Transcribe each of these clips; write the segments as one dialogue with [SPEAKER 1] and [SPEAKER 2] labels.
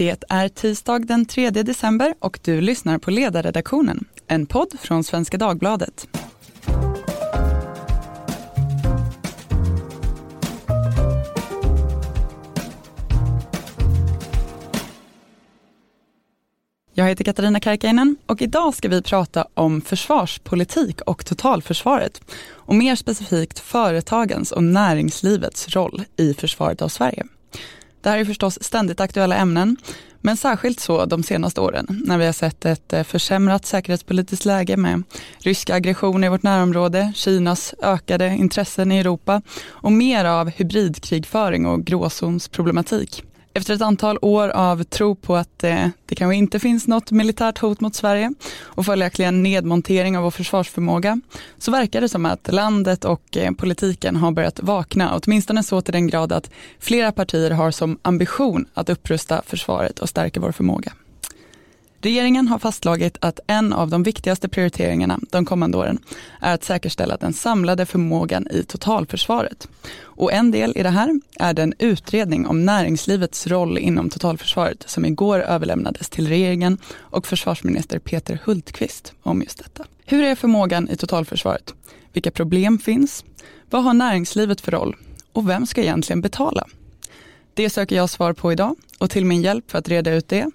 [SPEAKER 1] Det är tisdag den 3 december och du lyssnar på Ledarredaktionen, en podd från Svenska Dagbladet. Jag heter Katarina Karkainen och idag ska vi prata om försvarspolitik och totalförsvaret och mer specifikt företagens och näringslivets roll i försvaret av Sverige. Det här är förstås ständigt aktuella ämnen, men särskilt så de senaste åren när vi har sett ett eh, försämrat säkerhetspolitiskt läge med ryska aggressioner i vårt närområde, Kinas ökade intressen i Europa och mer av hybridkrigföring och gråzonsproblematik. Efter ett antal år av tro på att eh, det kanske inte finns något militärt hot mot Sverige och följaktligen nedmontering av vår försvarsförmåga så verkar det som att landet och eh, politiken har börjat vakna, åtminstone så till den grad att flera partier har som ambition att upprusta försvaret och stärka vår förmåga. Regeringen har fastslagit att en av de viktigaste prioriteringarna de kommande åren är att säkerställa den samlade förmågan i totalförsvaret. Och en del i det här är den utredning om näringslivets roll inom totalförsvaret som igår överlämnades till regeringen och försvarsminister Peter Hultqvist om just detta. Hur är förmågan i totalförsvaret? Vilka problem finns? Vad har näringslivet för roll? Och vem ska egentligen betala? Det söker jag svar på idag och till min hjälp för att reda ut det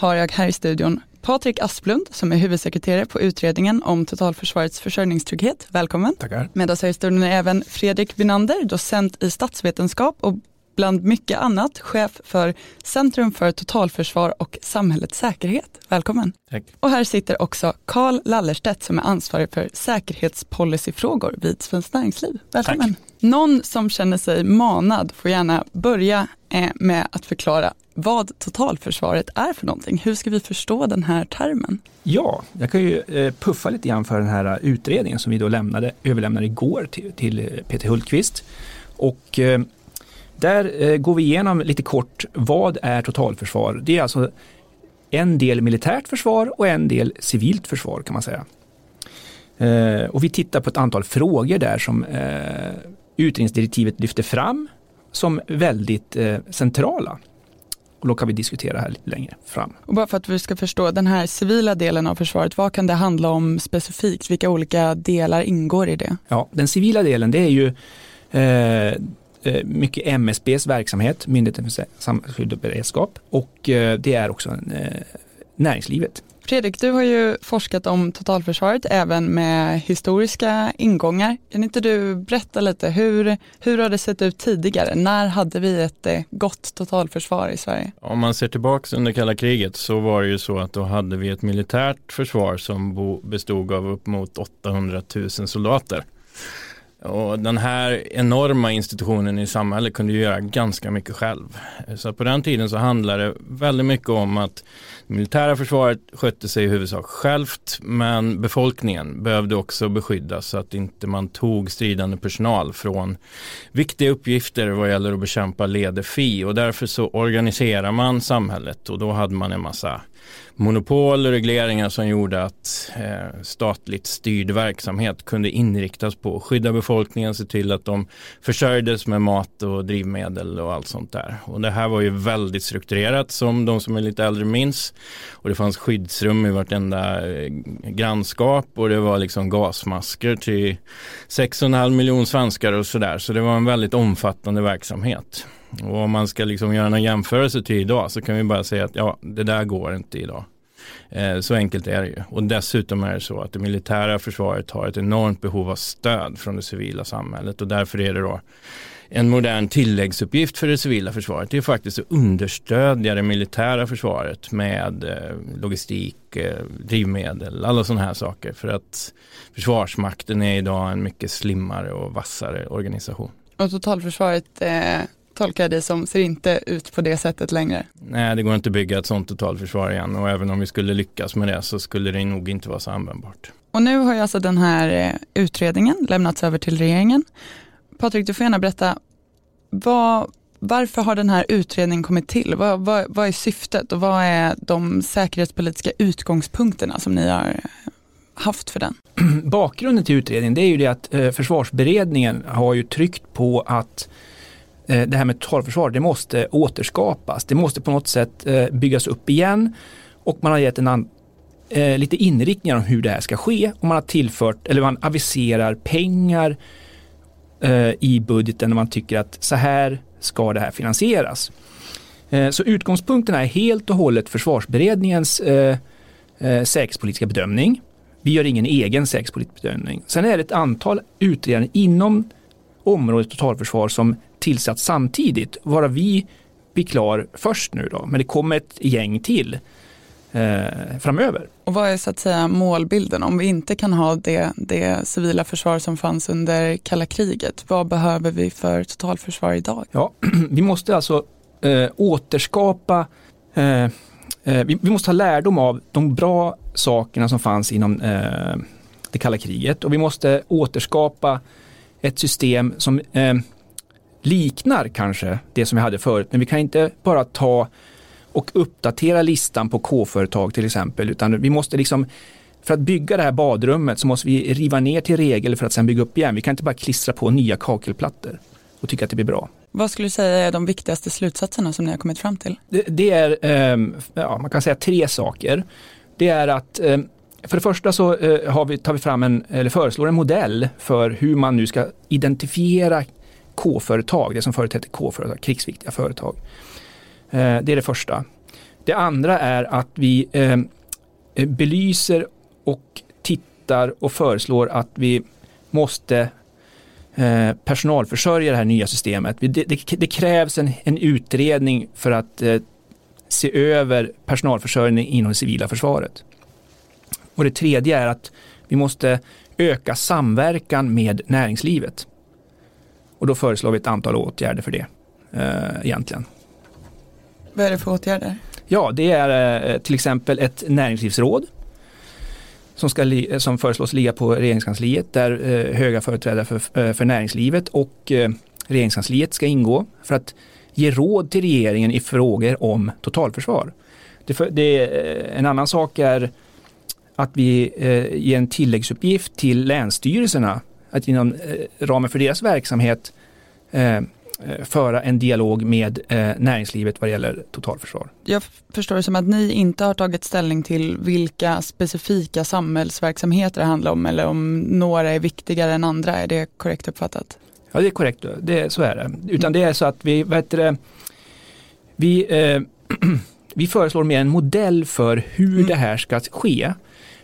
[SPEAKER 1] har jag här i studion Patrik Asplund som är huvudsekreterare på utredningen om totalförsvarets försörjningstrygghet. Välkommen.
[SPEAKER 2] Tackar.
[SPEAKER 1] Med oss här i studion är även Fredrik Bynander, docent i statsvetenskap och bland mycket annat chef för Centrum för totalförsvar och samhällets säkerhet. Välkommen.
[SPEAKER 2] Tack.
[SPEAKER 1] Och här sitter också Karl Lallerstedt som är ansvarig för säkerhetspolicyfrågor vid Svenskt Näringsliv. Välkommen. Tack. Någon som känner sig manad får gärna börja eh, med att förklara vad totalförsvaret är för någonting. Hur ska vi förstå den här termen?
[SPEAKER 2] Ja, jag kan ju eh, puffa lite grann för den här eh, utredningen som vi då lämnade, överlämnade igår till, till Peter Hultqvist. Och där går vi igenom lite kort, vad är totalförsvar? Det är alltså en del militärt försvar och en del civilt försvar kan man säga. Och vi tittar på ett antal frågor där som utredningsdirektivet lyfter fram som väldigt centrala. Och då kan vi diskutera här lite längre fram.
[SPEAKER 1] Och bara för att vi ska förstå, den här civila delen av försvaret, vad kan det handla om specifikt? Vilka olika delar ingår i det?
[SPEAKER 2] Ja, den civila delen det är ju eh, eh mycket MSBs verksamhet, Myndigheten för samhällsskydd och beredskap och eh, det är också eh, näringslivet.
[SPEAKER 1] Fredrik, du har ju forskat om totalförsvaret även med historiska ingångar. Kan inte du berätta lite, hur, hur har det sett ut tidigare? När hade vi ett eh, gott totalförsvar i Sverige?
[SPEAKER 3] Om man ser tillbaka under kalla kriget så var det ju så att då hade vi ett militärt försvar som bestod av upp mot 800 000 soldater. Och den här enorma institutionen i samhället kunde ju göra ganska mycket själv. Så på den tiden så handlade det väldigt mycket om att militära försvaret skötte sig i huvudsak självt men befolkningen behövde också beskyddas så att inte man tog stridande personal från viktiga uppgifter vad gäller att bekämpa ledefi och därför så organiserar man samhället och då hade man en massa monopol och regleringar som gjorde att eh, statligt styrd verksamhet kunde inriktas på att skydda befolkningen, se till att de försörjdes med mat och drivmedel och allt sånt där. Och det här var ju väldigt strukturerat som de som är lite äldre minns. Och det fanns skyddsrum i vartenda eh, grannskap och det var liksom gasmasker till 6,5 miljoner svenskar och sådär. Så det var en väldigt omfattande verksamhet. Och om man ska liksom göra någon jämförelse till idag så kan vi bara säga att ja, det där går inte idag. Eh, så enkelt är det ju. Och dessutom är det så att det militära försvaret har ett enormt behov av stöd från det civila samhället och därför är det då en modern tilläggsuppgift för det civila försvaret. Det är faktiskt att understödja det militära försvaret med eh, logistik, eh, drivmedel, alla sådana här saker. För att Försvarsmakten är idag en mycket slimmare och vassare organisation.
[SPEAKER 1] Och totalförsvaret eh, tolkar det som, ser inte ut på det sättet längre.
[SPEAKER 3] Nej, det går inte att bygga ett sådant totalförsvar igen och även om vi skulle lyckas med det så skulle det nog inte vara så användbart.
[SPEAKER 1] Och nu har ju alltså den här eh, utredningen lämnats över till regeringen. Patrik, du får gärna berätta, vad, varför har den här utredningen kommit till? Vad, vad, vad är syftet och vad är de säkerhetspolitiska utgångspunkterna som ni har eh, haft för den?
[SPEAKER 2] Bakgrunden till utredningen det är ju det att eh, försvarsberedningen har ju tryckt på att eh, det här med totalförsvar, det måste återskapas. Det måste på något sätt eh, byggas upp igen och man har gett en an, eh, lite inriktningar om hur det här ska ske och man har tillfört, eller man aviserar pengar Eh, i budgeten när man tycker att så här ska det här finansieras. Eh, så utgångspunkten är helt och hållet försvarsberedningens eh, eh, säkerhetspolitiska bedömning. Vi gör ingen egen säkerhetspolitisk bedömning. Sen är det ett antal utredare inom området totalförsvar som tillsatts samtidigt, varav vi blir klar först nu då, men det kommer ett gäng till eh, framöver.
[SPEAKER 1] Och vad är så att säga målbilden? Om vi inte kan ha det, det civila försvar som fanns under kalla kriget, vad behöver vi för totalförsvar idag?
[SPEAKER 2] Ja, vi måste alltså eh, återskapa eh, eh, vi, vi, måste ta lärdom av de bra sakerna som fanns inom eh, det kalla kriget och vi måste återskapa ett system som eh, liknar kanske det som vi hade förut, men vi kan inte bara ta och uppdatera listan på K-företag till exempel, utan vi måste liksom för att bygga det här badrummet så måste vi riva ner till regel för att sen bygga upp igen. Vi kan inte bara klistra på nya kakelplattor och tycka att det blir bra.
[SPEAKER 1] Vad skulle du säga är de viktigaste slutsatserna som ni har kommit fram till?
[SPEAKER 2] Det, det är, eh, ja, man kan säga tre saker. Det är att eh, för det första så eh, har vi, tar vi fram en, eller föreslår en modell för hur man nu ska identifiera K-företag, det som förut hette K-företag, krigsviktiga företag. Eh, det är det första. Det andra är att vi eh, belyser och tittar och föreslår att vi måste eh, personalförsörja det här nya systemet. Det, det, det krävs en, en, utredning för att eh, se över personalförsörjning inom det civila försvaret. Och det tredje är att vi måste öka samverkan med näringslivet. Och då föreslår vi ett antal åtgärder för det eh, egentligen.
[SPEAKER 1] Vad är det för åtgärder?
[SPEAKER 2] Ja, det är eh, till exempel ett näringslivsråd som, ska, eh, som föreslås ligga på regeringskansliet där eh, höga företrädare för, för näringslivet och regeringskansliet ska ingå för att ge råd till regeringen i frågor om totalförsvar. Det, för, det, en annan sak är att vi eh, ger en tilläggsuppgift till länsstyrelserna att inom eh, ramen för deras verksamhet Eh, föra en dialog med eh, näringslivet vad det gäller totalförsvar.
[SPEAKER 1] Jag förstår det som att ni inte har tagit ställning till vilka specifika samhällsverksamheter det handlar om eller om några är viktigare än andra. Är det korrekt uppfattat?
[SPEAKER 2] Ja, det är korrekt. Det, så är det. Utan det är så att vi, vad heter det, vi, eh, vi föreslår mer en modell för hur mm. det här ska ske.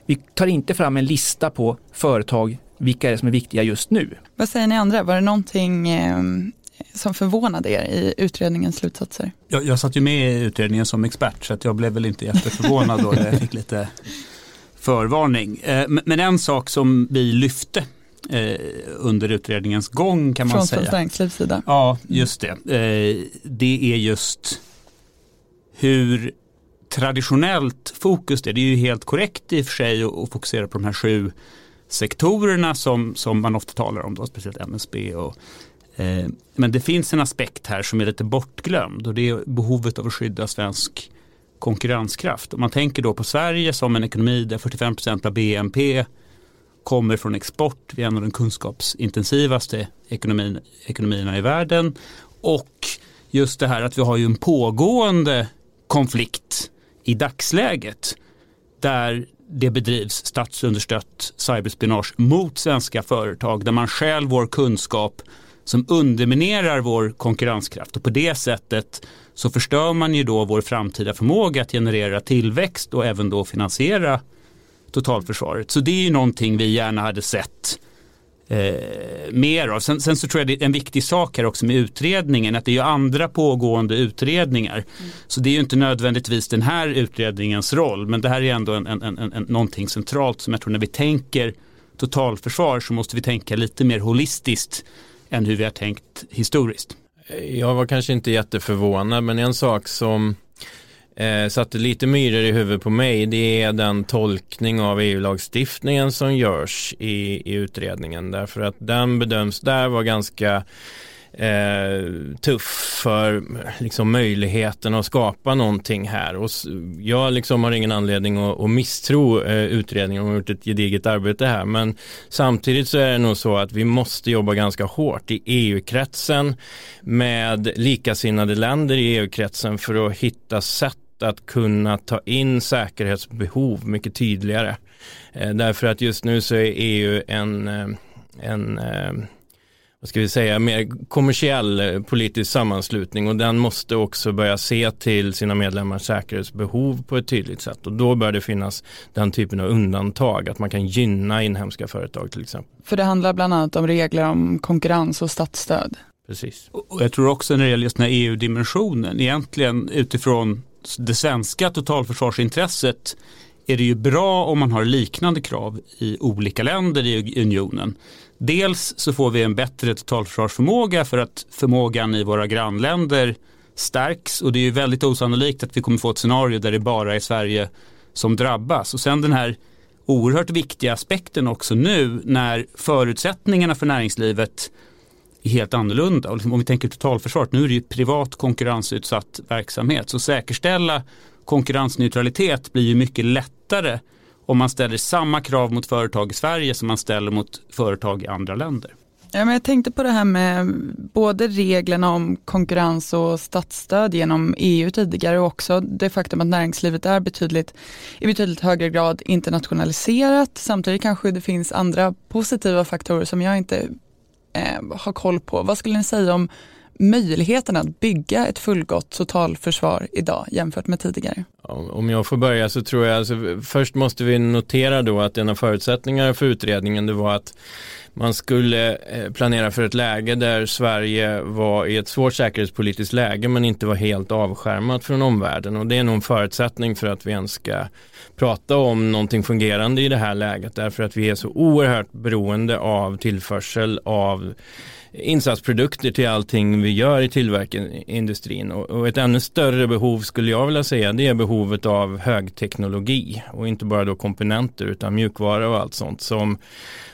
[SPEAKER 2] Vi tar inte fram en lista på företag vilka är det som är viktiga just nu.
[SPEAKER 1] Vad säger ni andra? Var det någonting eh, som förvånade er i utredningens slutsatser?
[SPEAKER 4] Jag, jag satt ju med i utredningen som expert så att jag blev väl inte jätteförvånad då jag fick lite förvarning. Eh, men en sak som vi lyfte eh, under utredningens gång kan man
[SPEAKER 1] Från
[SPEAKER 4] säga.
[SPEAKER 1] Från näringslivs sida?
[SPEAKER 4] Ja, just det. Eh, det är just hur traditionellt fokus det är. Det är ju helt korrekt i och för sig att fokusera på de här sju sektorerna som, som man ofta talar om, då, speciellt MSB och Eh, men det finns en aspekt här som är lite bortglömd och det är behovet av att skydda svensk konkurrenskraft. Om man tänker då på Sverige som en ekonomi där 45% av BNP kommer från export. Vi är en av de kunskapsintensivaste ekonomin, ekonomierna i världen. Och just det här att vi har ju en pågående konflikt i dagsläget där det bedrivs statsunderstött cyberspionage mot svenska företag där man stjäl vår kunskap som underminerar vår konkurrenskraft och på det sättet så förstör man ju då vår framtida förmåga att generera tillväxt och även då finansiera totalförsvaret. Så det är ju någonting vi gärna hade sett eh, mer av. Sen, sen, så tror jag det är en viktig sak här också med utredningen att det är ju andra pågående utredningar. Mm. Så det är ju inte nödvändigtvis den här utredningens roll men det här är ändå en, en, en, en, någonting centralt som jag tror när vi tänker totalförsvar så måste vi tänka lite mer holistiskt än hur vi har tänkt historiskt.
[SPEAKER 3] Jag var kanske inte jätteförvånad men en sak som eh, satte lite myror i huvudet på mig det är den tolkning av EU-lagstiftningen som görs i, i utredningen därför att den bedöms där vara ganska eh, tuff för liksom, möjligheten att skapa någonting här. Och jag liksom har ingen anledning att, att misstro eh, utredningen, de har gjort ett gediget arbete här. Men samtidigt så är det nog så att vi måste jobba ganska hårt i EU-kretsen med likasinnade länder i EU-kretsen för att hitta sätt att kunna ta in säkerhetsbehov mycket tydligare. Eh, därför att just nu så är EU en, en eh, eh vad ska vi säga, mer kommersiell politisk sammanslutning och den måste också börja se till sina medlemmars säkerhetsbehov på ett tydligt sätt och då bör det finnas den typen av undantag, att man kan gynna inhemska företag till exempel.
[SPEAKER 1] För det handlar bland annat om regler om konkurrens och statsstöd.
[SPEAKER 3] Precis.
[SPEAKER 4] Och jag tror också när det gäller just den här EU-dimensionen, egentligen utifrån det svenska totalförsvarsintresset är det ju bra om man har liknande krav i olika länder i unionen. Dels så får vi en bättre totalförsvarsförmåga för att förmågan i våra grannländer stärks och det är ju väldigt osannolikt att vi kommer få ett scenario där det bara är Sverige som drabbas. Och sen den här oerhört viktiga aspekten också nu när förutsättningarna för näringslivet är helt annorlunda. Och liksom om vi tänker totalförsvaret, nu är det ju privat konkurrensutsatt verksamhet. Så säkerställa konkurrensneutralitet blir ju mycket lättare om man ställer samma krav mot företag i Sverige som man ställer mot företag i andra länder.
[SPEAKER 1] Ja, men jag tänkte på det här med både reglerna om konkurrens och statsstöd genom EU tidigare och också det faktum att näringslivet är betydligt, i betydligt högre grad internationaliserat. Samtidigt kanske det finns andra positiva faktorer som jag inte eh, har koll på. Vad skulle ni säga om möjligheten att bygga ett fullgott totalförsvar idag jämfört med tidigare?
[SPEAKER 3] Om jag får börja så tror jag, alltså, först måste vi notera då att en av förutsättningarna för utredningen det var att man skulle eh, planera för ett läge där Sverige var i ett svårt säkerhetspolitiskt läge men inte var helt avskärmat från omvärlden och det är nog en förutsättning för att vi ens ska prata om någonting fungerande i det här läget därför att vi är så oerhört beroende av tillförsel av insatsprodukter till allting vi gör i tillverkningsindustrin och, och ett ännu större behov skulle jag vilja säga det är behovet av högteknologi. Och inte bara då komponenter utan mjukvara och allt sånt. Som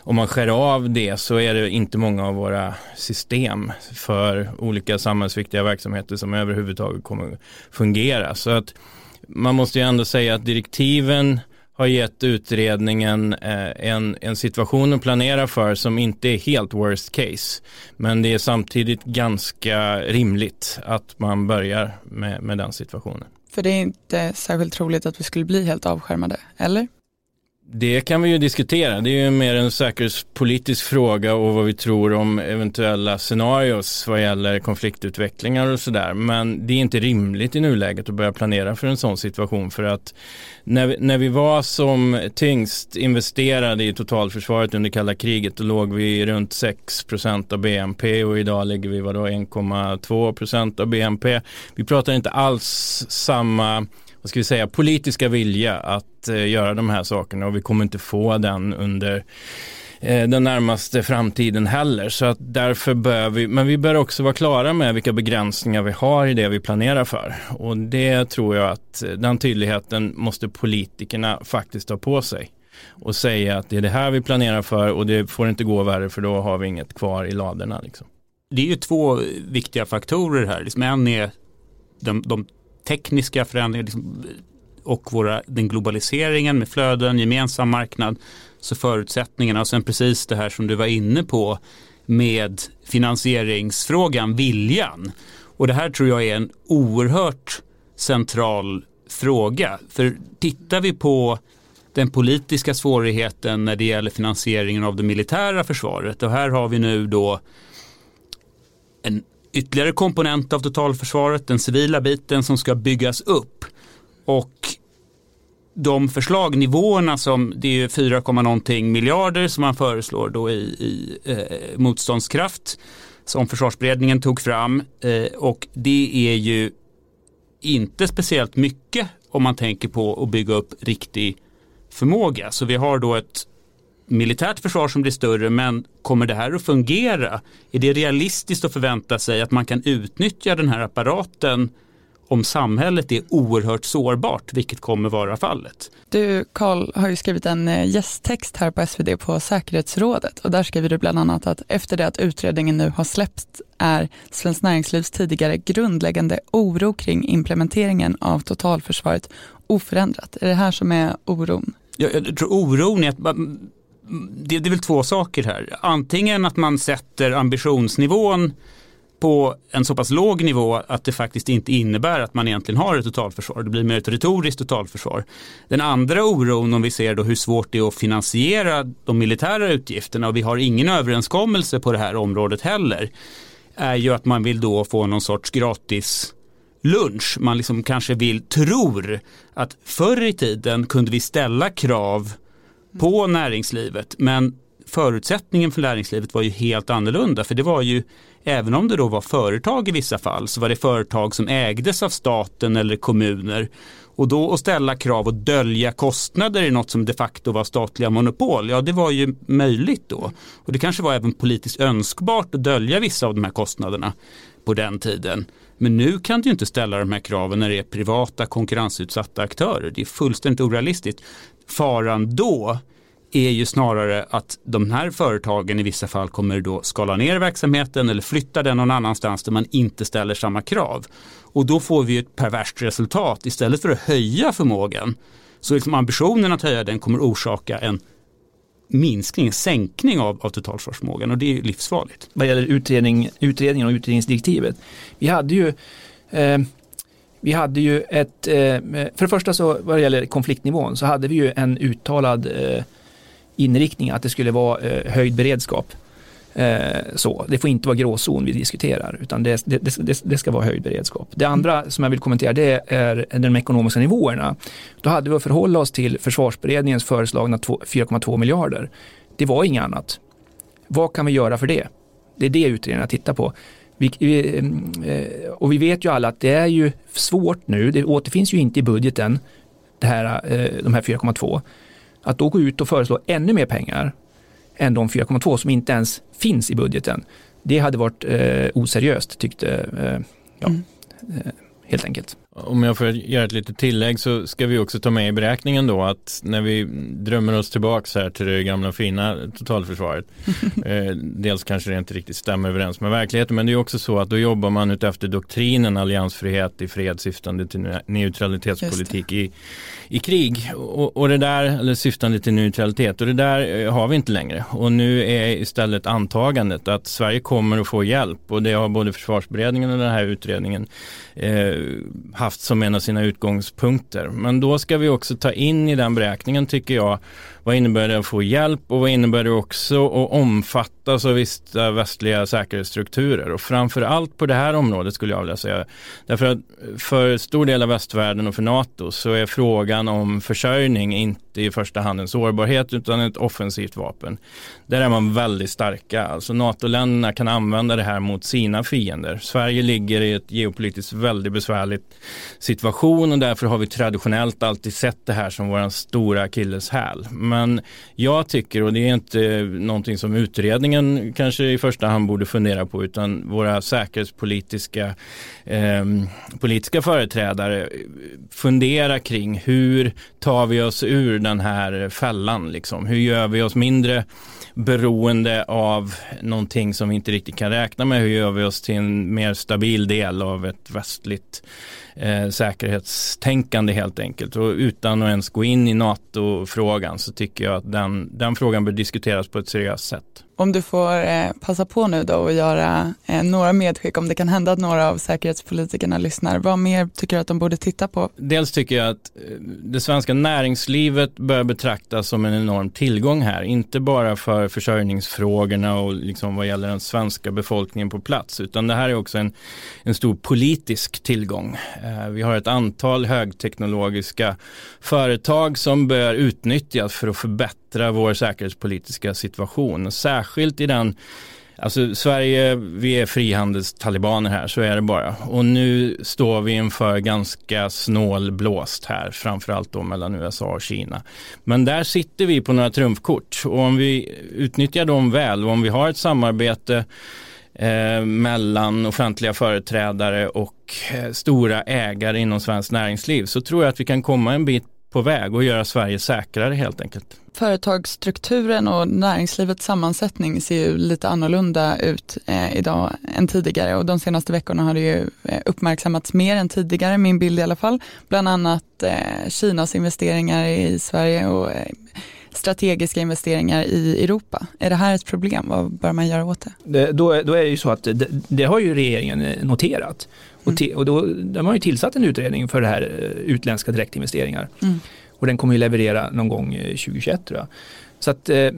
[SPEAKER 3] om man skär av det så är det inte många av våra system för olika samhällsviktiga verksamheter som överhuvudtaget kommer fungera. Så att man måste ju ändå säga att direktiven har gett utredningen eh, en, en situation att planera för som inte är helt worst case. Men det är samtidigt ganska rimligt att man börjar med, med den situationen.
[SPEAKER 1] För det är inte särskilt troligt att vi skulle bli helt avskärmade, eller?
[SPEAKER 3] Det kan vi ju diskutera. Det är ju mer en säkerhetspolitisk fråga och vad vi tror om eventuella scenarios vad gäller konfliktutvecklingar och sådär. Men det är inte rimligt i nuläget att börja planera för en sån situation för att när vi, när vi var som tyngst investerade i totalförsvaret under kalla kriget då låg vi runt 6% av BNP och idag ligger vi vadå 1,2% av BNP. Vi pratar inte alls samma vad ska vi säga, politiska vilja att eh, göra de här sakerna och vi kommer inte få den under eh, den närmaste framtiden heller. Så att därför bör vi, men vi bör också vara klara med vilka begränsningar vi har i det vi planerar för. Och det tror jag att eh, den tydligheten måste politikerna faktiskt ta på sig och säga att det är det här vi planerar för och det får inte gå värre för då har vi inget kvar i ladorna. Liksom.
[SPEAKER 4] Det är ju två viktiga faktorer här. Liksom en är de, de tekniska förändringar liksom, och våra, den globaliseringen med flöden, gemensam marknad. Så förutsättningarna och sen precis det här som du var inne på med finansieringsfrågan, viljan. Och det här tror jag är en oerhört central fråga. För tittar vi på den politiska svårigheten när det gäller finansieringen av det militära försvaret och här har vi nu då en ytterligare komponent av totalförsvaret, den civila biten som ska byggas upp. Och de förslagnivåerna som det är 4, någonting miljarder som man föreslår då i, i eh, motståndskraft som försvarsberedningen tog fram eh, och det är ju inte speciellt mycket om man tänker på att bygga upp riktig förmåga. Så vi har då ett militärt försvar som blir större men kommer det här att fungera? Är det realistiskt att förvänta sig att man kan utnyttja den här apparaten om samhället är oerhört sårbart, vilket kommer vara fallet.
[SPEAKER 1] Du Karl har ju skrivit en eh, gästtext här på SvD på säkerhetsrådet och där skriver du bland annat att efter det att utredningen nu har släppts är Svenskt Näringslivs tidigare grundläggande oro kring implementeringen av totalförsvaret oförändrat. Är det här som är oron?
[SPEAKER 4] Jag, jag tror oron är att det, det är väl två saker här. Antingen att man sätter ambitionsnivån på en så pass låg nivå att det faktiskt inte innebär att man egentligen har ett totalförsvar. Det blir mer ett retoriskt totalförsvar. Den andra oron om vi ser då hur svårt det är att finansiera de militära utgifterna och vi har ingen överenskommelse på det här området heller är ju att man vill då få någon sorts gratis lunch. Man liksom kanske vill, tror att förr i tiden kunde vi ställa krav på näringslivet men förutsättningen för näringslivet var ju helt annorlunda för det var ju även om det då var företag i vissa fall så var det företag som ägdes av staten eller kommuner och då att ställa krav och dölja kostnader i något som de facto var statliga monopol, ja det var ju möjligt då. Och det kanske var även politiskt önskbart att dölja vissa av de här kostnaderna på den tiden. Men nu kan du inte ställa de här kraven när det är privata konkurrensutsatta aktörer. Det är fullständigt orealistiskt. Faran då är ju snarare att de här företagen i vissa fall kommer då skala ner verksamheten eller flytta den någon annanstans där man inte ställer samma krav. Och då får vi ett perverst resultat. Istället för att höja förmågan så liksom ambitionen att höja den kommer orsaka en minskning, en sänkning av, av totalförsvarsförmågan och det är livsfarligt.
[SPEAKER 2] Vad gäller utredning, utredningen och utredningsdirektivet. Vi hade ju eh, vi hade ju ett, eh, för det första så vad det gäller konfliktnivån så hade vi ju en uttalad eh, inriktning att det skulle vara eh, höjd beredskap. Så. Det får inte vara gråzon vi diskuterar utan det, det, det, det, ska vara höjd beredskap. Det andra som jag vill kommentera det är de ekonomiska nivåerna. Då hade vi att förhålla oss till försvarsberedningens föreslagna 4,2 miljarder. Det var inget annat. Vad kan vi göra för det? Det är det utredningen tittar på. Vi, vi, eh, och vi vet ju alla att det är ju svårt nu, det återfinns ju inte i budgeten, det här, eh, de här 4,2. Att då gå ut och föreslå ännu mer pengar än de 4,2 som inte ens finns i budgeten, det hade varit eh, oseriöst tyckte ja, mm. helt enkelt.
[SPEAKER 3] Om jag får göra ett litet tillägg så ska vi också ta med i beräkningen då att när vi drömmer oss tillbaks här till det gamla fina totalförsvaret. eh, dels kanske det inte riktigt stämmer överens med verkligheten men det är också så att då jobbar man utefter doktrinen alliansfrihet i fred syftande till neutralitetspolitik i, i krig. Och, och, det där, eller syftande till neutralitet och det där eh, har vi inte längre. Och nu är istället antagandet att Sverige kommer att få hjälp och det har både försvarsberedningen och den här utredningen eh, haft som en av sina utgångspunkter. Men då ska vi också ta in i den beräkningen tycker jag vad innebär det att få hjälp och vad innebär det också att omfatta omfattas av vissa eh, västliga säkerhetsstrukturer och framför allt på det här området skulle jag vilja säga. Därför att för stor del av västvärlden och för NATO så är frågan om försörjning inte i första hand en sårbarhet utan ett offensivt vapen. Där är man väldigt starka. Alltså NATO-länderna kan använda det här mot sina fiender. Sverige ligger i ett geopolitiskt väldigt besvärligt situation och därför har vi traditionellt alltid sett det här som vår stora akilleshäl. Men jag tycker, och det är inte någonting som utredningen kanske i första hand borde fundera på, utan våra säkerhetspolitiska eh, politiska företrädare fundera kring hur tar vi oss ur den här fällan? Liksom? Hur gör vi oss mindre beroende av någonting som vi inte riktigt kan räkna med? Hur gör vi oss till en mer stabil del av ett västligt eh, säkerhetstänkande helt enkelt. Och utan att ens gå in i NATO-frågan så tycker jag att den, den frågan bör diskuteras på ett seriöst sätt.
[SPEAKER 1] Om du får eh, passa på nu då och göra eh, några medskick om det kan hända att några av säkerhetspolitikerna lyssnar. Vad mer tycker du att de borde titta på?
[SPEAKER 3] Dels tycker jag att eh, det svenska näringslivet bör betraktas som en enorm tillgång här. Inte bara för försörjningsfrågorna och liksom vad gäller den svenska befolkningen på plats utan det här är också en, en stor politisk tillgång. Eh, vi har ett antal högteknologiska företag som bör utnyttjas för att förbättra vår säkerhetspolitiska situation. Särskilt i den Alltså Sverige, vi är frihandelstalibaner här, så är det bara. Och nu står vi inför ganska snålblåst här, framförallt då mellan USA och Kina. Men där sitter vi på några trumfkort och om vi utnyttjar dem väl och om vi har ett samarbete eh, mellan offentliga företrädare och eh, stora ägare inom svenskt näringsliv så tror jag att vi kan komma en bit på väg och göra Sverige säkrare helt enkelt.
[SPEAKER 1] Företagsstrukturen och näringslivets sammansättning ser ju lite annorlunda ut eh, idag än tidigare och de senaste veckorna har det ju eh, uppmärksammats mer än tidigare, min bild i alla fall. Bland annat eh, Kinas investeringar i Sverige och eh, strategiska investeringar i Europa. Är det här ett problem? Vad bör man göra åt det?
[SPEAKER 2] det då, då är det ju så att det, det har ju regeringen eh, noterat. Och, till, och då de har ju tillsatt en utredning för det här eh, utländska direktinvesteringar. Mm. Och den kommer ju leverera någon gång 2021 eh, tror jag. Så att eh,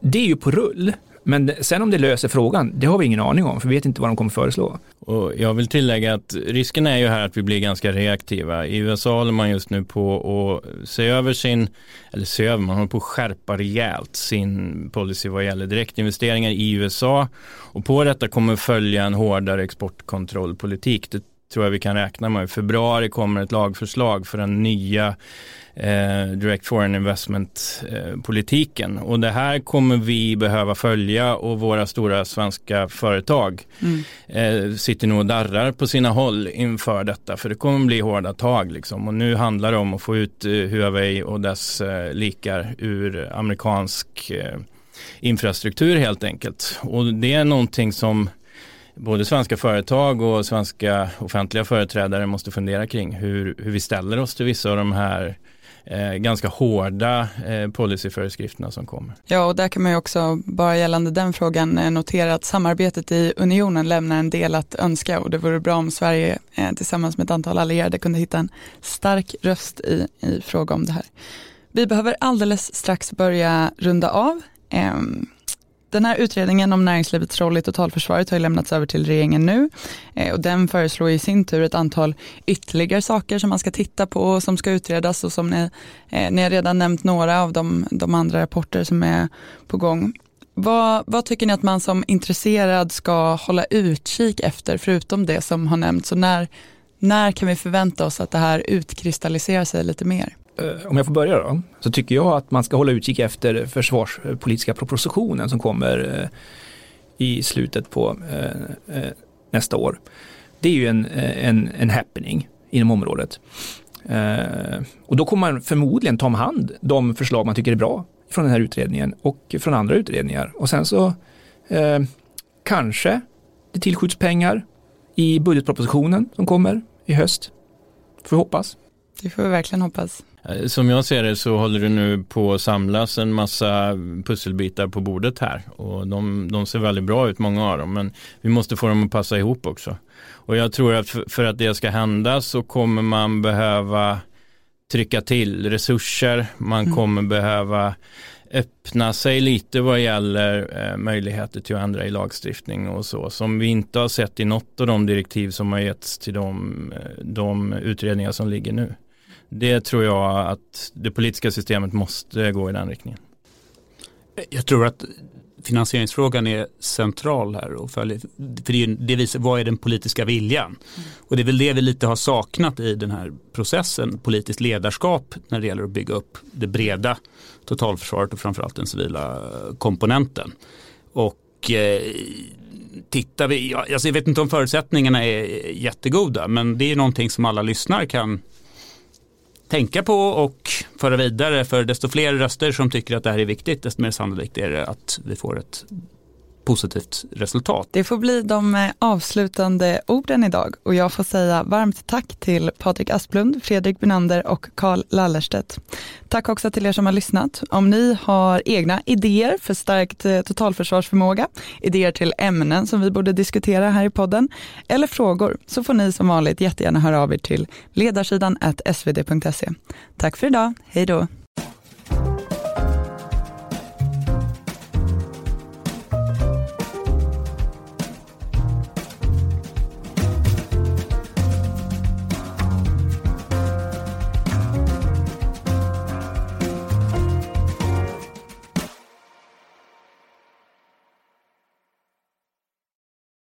[SPEAKER 2] det är ju på rull. Men sen om det löser frågan, det har vi ingen aning om, för vi vet inte vad de kommer föreslå.
[SPEAKER 3] Och jag vill tillägga att risken är ju här att vi blir ganska reaktiva. I USA håller man just nu på att se över sin, eller se över, man håller på att skärpa rejält sin policy vad gäller direktinvesteringar i USA. Och på detta kommer följa en hårdare exportkontrollpolitik. Det tror jag vi kan räkna med. I februari kommer ett lagförslag för den nya eh, Direct Foreign Investment-politiken. Eh, och det här kommer vi behöva följa och våra stora svenska företag mm. eh, sitter nog och darrar på sina håll inför detta. För det kommer bli hårda tag liksom. Och nu handlar det om att få ut eh, Huawei och dess eh, likar ur amerikansk eh, infrastruktur helt enkelt. Och det är någonting som både svenska företag och svenska offentliga företrädare måste fundera kring hur, hur vi ställer oss till vissa av de här eh, ganska hårda eh, policyföreskrifterna som kommer.
[SPEAKER 1] Ja, och där kan man ju också, bara gällande den frågan, eh, notera att samarbetet i unionen lämnar en del att önska och det vore bra om Sverige eh, tillsammans med ett antal allierade kunde hitta en stark röst i, i fråga om det här. Vi behöver alldeles strax börja runda av. Ehm, den här utredningen om näringslivets roll i totalförsvaret har lämnats över till regeringen nu eh, och den föreslår i sin tur ett antal ytterligare saker som man ska titta på och som ska utredas och som ni, eh, ni har redan nämnt några av de, de andra rapporter som är på gång. Vad, vad, tycker ni att man som intresserad ska hålla utkik efter förutom det som har nämnts och när, när kan vi förvänta oss att det här utkristalliserar sig lite mer?
[SPEAKER 2] Eh, om jag får börja då, så tycker jag att man ska hålla utkik efter försvarspolitiska propositionen som kommer eh, i slutet på eh, nästa år. Det är ju en, en, en happening inom området. Och då kommer man förmodligen ta om hand de förslag man tycker är bra från den här utredningen och från andra utredningar. Och sen så eh, kanske det tillskjuts pengar i budgetpropositionen som kommer i höst. Får vi hoppas.
[SPEAKER 1] Det får vi verkligen hoppas.
[SPEAKER 3] Eh, som jag ser det så håller det nu på att samlas en massa pusselbitar på bordet här och de, de ser väldigt bra ut, många av dem, men vi måste få dem att passa ihop också. Och jag tror att för, för att det ska hända så kommer man behöva trycka till resurser, man mm. kommer behöva öppna sig lite vad gäller eh, möjligheter till att ändra i lagstiftning och så som vi inte har sett i något av de direktiv som har getts till de, eh, de utredningar som ligger nu det tror jag att det politiska systemet måste gå i den riktningen.
[SPEAKER 4] Jag tror att finansieringsfrågan är central här. Och för, för det, det visar vad är den politiska viljan. Mm. Och det är väl det vi lite har saknat i den här processen. Politiskt ledarskap när det gäller att bygga upp det breda totalförsvaret och framförallt den civila komponenten. Och eh, tittar vi, alltså jag vet inte om förutsättningarna är jättegoda men det är någonting som alla lyssnare kan tänka på och föra vidare. För desto fler röster som tycker att det här är viktigt, desto mer sannolikt är det att vi får ett positivt resultat.
[SPEAKER 1] Det får bli de eh, avslutande orden idag och jag får säga varmt tack till Patrik Asplund, Fredrik Benander och Karl Lallerstedt. Tack också till er som har lyssnat. Om ni har egna idéer för stärkt eh, totalförsvarsförmåga, idéer till ämnen som vi borde diskutera här i podden eller frågor så får ni som vanligt jättegärna höra av er till ledarsidan svd.se. Tack för idag, hej då!